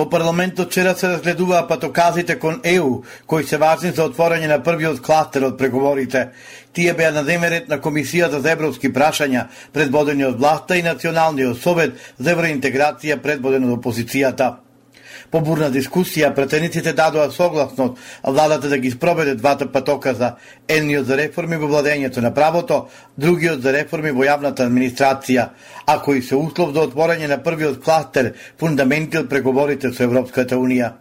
Во парламентот вчера се разгледуваа патоказите кон ЕУ, кои се важни за отворање на првиот кластер од преговорите. Тие беа на демерет на Комисијата за европски прашања, предводени од власта и Националниот совет за евроинтеграција, предводен од опозицијата. По бурна дискусија, претениците дадоа согласност, владата да ги спроведе двата патоказа, едниот за реформи во владењето на правото, другиот за реформи во јавната администрација, а кои се услов за отворање на првиот кластер, фундаменти од преговорите со Европската Унија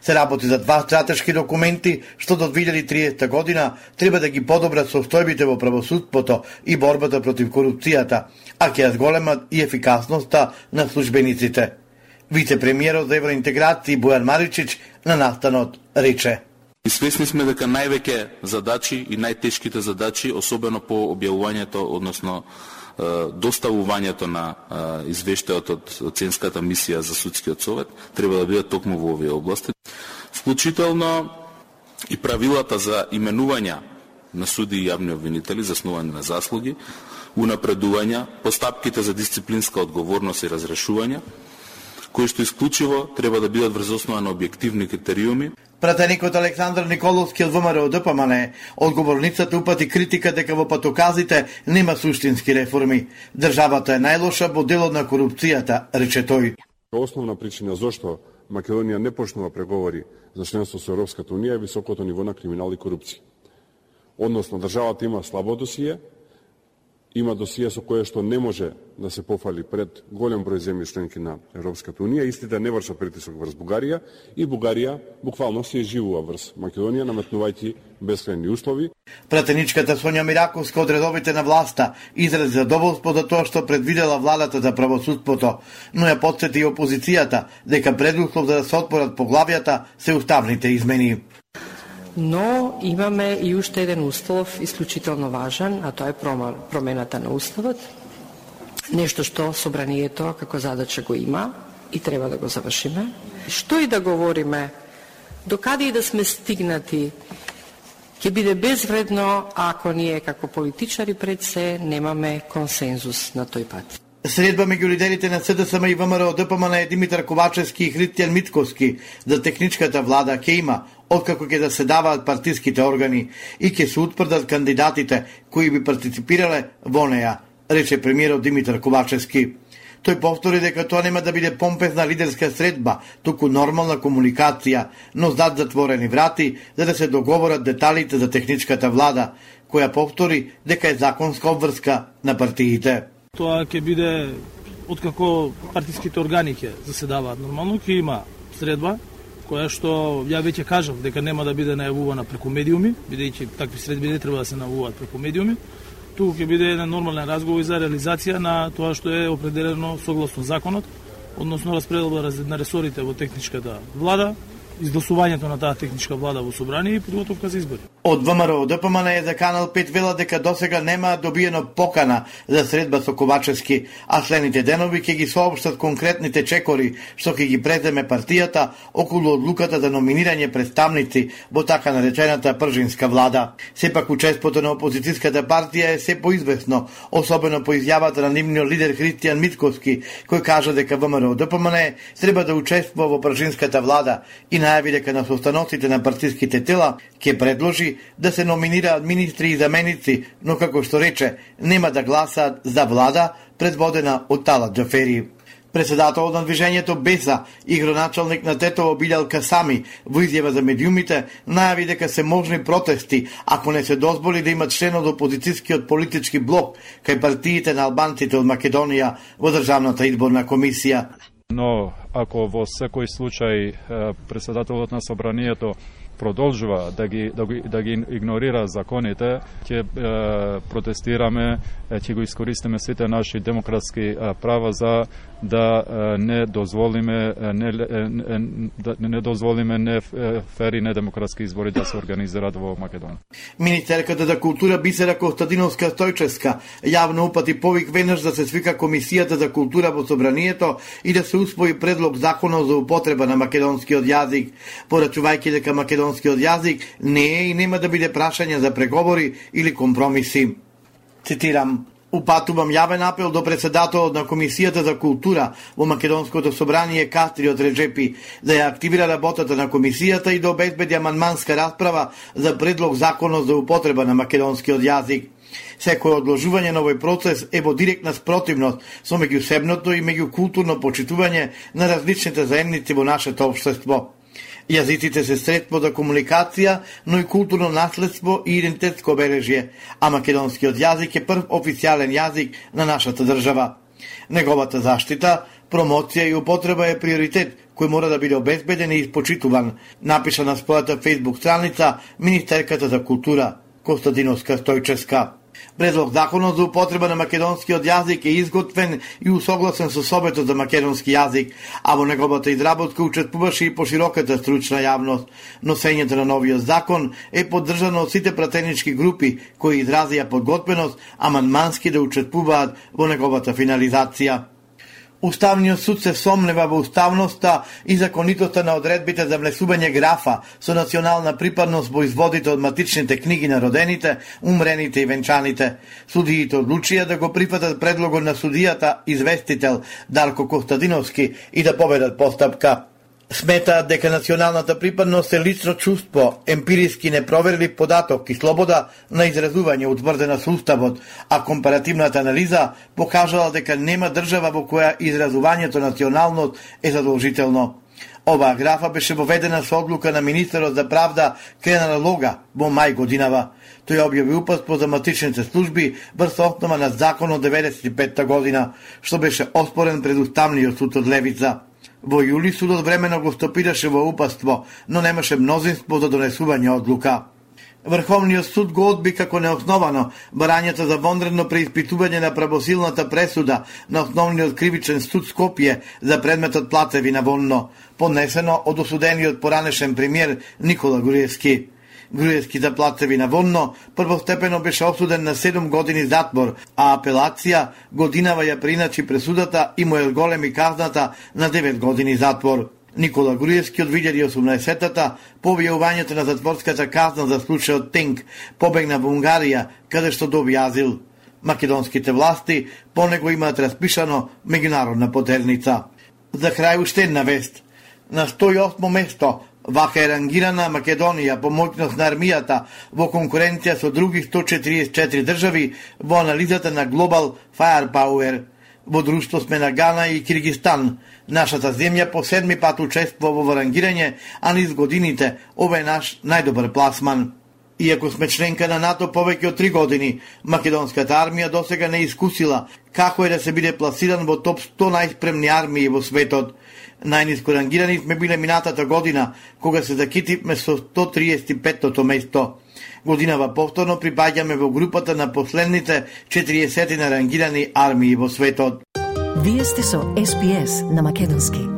се работи за два стратешки документи што до 2030 година треба да ги подобрат состојбите во правосудството и борбата против корупцијата, а ќе ја зголемат и ефикасноста на службениците. Вице-премиерот за евроинтеграции Бојан Маричич на настанот рече. И свесни сме дека највеќе задачи и најтешките задачи, особено по објавувањето, односно доставувањето на извештајот од оценската мисија за судскиот совет треба да бидат токму во овие области. Вклучително и правилата за именување на суди и јавни обвинители, заснувани на заслуги, унапредувања, постапките за дисциплинска одговорност и разрешување, кои што исклучиво треба да бидат врз основа на објективни критериуми. Пратеникот Александар Николовски од ВМРО ДПМН одговорницата упати критика дека во патоказите нема суштински реформи. Државата е најлоша во делот на корупцијата, рече тој. Основна причина зошто Македонија не почнува преговори за членство со Европската Унија е високото ниво на криминал и корупција. Односно, државата има слабо досие, има досија со кое што не може да се пофали пред голем број земји членки на Европската Унија, истите не вршат притисок врз Бугарија и Бугарија буквално се живува врз Македонија, наметнувајќи бескрајни услови. Пратеничката Сонја Мираковска од редовите на власта изрази задоволство за тоа што предвидела владата за правосудството, но ја подсети и опозицијата дека предуслов за да се отпорат поглавијата се уставните измени но имаме и уште еден услов исклучително важен, а тоа е промената на уставот. Нешто што собранието како задача го има и треба да го завршиме. Што и да говориме, докаде и да сме стигнати, ќе биде безвредно ако ние како политичари пред се немаме консензус на тој пат. Средба меѓу лидерите на СДСМ и ВМРО ДПМН е Димитар Ковачевски и Христијан Митковски за техничката влада ќе има откако ќе да се даваат партиските органи и ќе се утврдат кандидатите кои би партиципирале во неја, рече премиерот Димитар Ковачевски. Тој повтори дека тоа нема да биде помпезна лидерска средба, туку нормална комуникација, но зад затворени врати, за да се договорат деталите за техничката влада, која повтори дека е законска обврска на партиите. Тоа ќе биде откако партиските органи ќе заседаваат нормално, ќе има средба која што ја веќе кажав дека нема да биде најавувана преку медиуми, бидејќи такви средби не треба да се најавуваат преку медиуми, туку ќе биде еден нормален разговор за реализација на тоа што е определено согласно законот, односно распределба на ресорите во техничката влада, изгласувањето на таа техничка влада во собрание и подготовка за избори. Од ВМРО ДПМН е за Канал 5 вела дека досега нема добиено покана за средба со Ковачевски, а следните денови ќе ги соопштат конкретните чекори што ќе ги преземе партијата околу одлуката за номинирање представници во така наречената пржинска влада. Сепак учеството на опозицијската партија е се поизвестно, особено по изјавата на нивниот лидер Христијан Митковски, кој кажа дека ВМРО ДПМН треба да учествува во пржинската влада и на најави дека на состаноците на партиските тела ќе предложи да се номинираат министри и заменици, но како што рече, нема да гласаат за влада предводена од Тала Джафери. Председателот на движењето Беса и гроначалник на Тетово Билјал Касами во изјава за медиумите најави дека се можни протести ако не се дозволи да имат член од опозицијскиот политички блок кај партиите на албанците од Македонија во Државната изборна комисија. Но ако во секој случај председателот на собранието продолжува да ги да ги, да ги игнорира законите, ќе протестираме, ќе го искористиме сите наши демократски права за да не дозволиме не, да не дозволиме не фери не демократски избори да се организираат во Македонија. Министерката за култура Бисера Костадиновска Стојчевска јавно упати повик веднаш да се свика комисијата за култура во собранието и да се усвои предлог законот за употреба на македонскиот јазик, порачувајќи дека македонскиот јазик не е и нема да биде прашање за преговори или компромиси. Цитирам, Упатувам јавен апел до председателот на Комисијата за култура во Македонското собрание Кастриот Реджепи да ја активира работата на комисијата и да обезбеди аманманска расправа за предлог законот за употреба на македонскиот јазик. Секој одложување на овој процес е во директна спротивност со меѓусебното и меѓукултурно почитување на различните заедници во нашето општество. Јазиците се средство за комуникација, но и културно наследство и идентитетско обележје, а македонскиот јазик е прв официјален јазик на нашата држава. Неговата заштита, промоција и употреба е приоритет кој мора да биде обезбеден и испочитуван, напиша на својата фейсбук страница Министерката за култура Костадиновска Стојческа. Предлог законот за употреба на македонскиот јазик е изготвен и усогласен со Советот за македонски јазик, а во неговата изработка учествуваше и пошироката стручна јавност. Носењето на новиот закон е поддржано од сите пратенички групи кои изразија подготвеност аманмански да учествуваат во неговата финализација. Уставниот суд се сомнева во уставноста и законитоста на одредбите за внесување графа со национална припадност во изводите од матичните книги на родените, умрените и венчаните. Судиите одлучија да го прифатат предлогот на судијата известител Дарко Костадиновски и да победат постапка. Сметаат дека националната припадност е лично чувство, емпириски непроверлив податок и слобода на изразување утврдена со Уставот, а компаративната анализа покажала дека нема држава во која изразувањето националност е задолжително. Оваа графа беше воведена со одлука на министерот за правда Кренар Лога во мај годинава. Тој објави упатство за матичните служби врз основа на законот 95 година, што беше оспорен пред Уставниот суд од Левица. Во јули судот времено го стопираше во упаство, но немаше мнозинство за донесување одлука. Врховниот суд го одби како неосновано барањето за вонредно преиспитување на правосилната пресуда на основниот кривичен суд Скопје за предметот Платеви на Вонно, поднесено од осудениот поранешен премиер Никола Гуриевски. Груевски за платеви на Вонно, првостепено беше обсуден на 7 години затвор, а апелација годинава ја приначи пресудата и му е големи казната на 9 години затвор. Никола Груевски од 2018-та, по објавувањето на затворската казна за случајот Тенк, побегна во Унгарија, каде што доби азил. Македонските власти по него имаат распишано меѓународна потерница. За крај уште една вест. На 108 место Вака е рангирана Македонија по моќност на армијата во конкуренција со други 144 држави во анализата на Global Firepower. Во друштво сме на Гана и Киргистан. Нашата земја по седми пат учествува во рангирање, а низ годините ова е наш најдобар пласман. Иако сме членка на НАТО повеќе од 3 години, македонската армија досега не искусила како е да се биде пласиран во топ 100 најспремни армии во светот. Најниско рангирани сме биле минатата година, кога се закитивме со 135-тото место. Годинава повторно припаѓаме во групата на последните 40 на рангирани армии во светот. Вие сте со СПС на Македонски.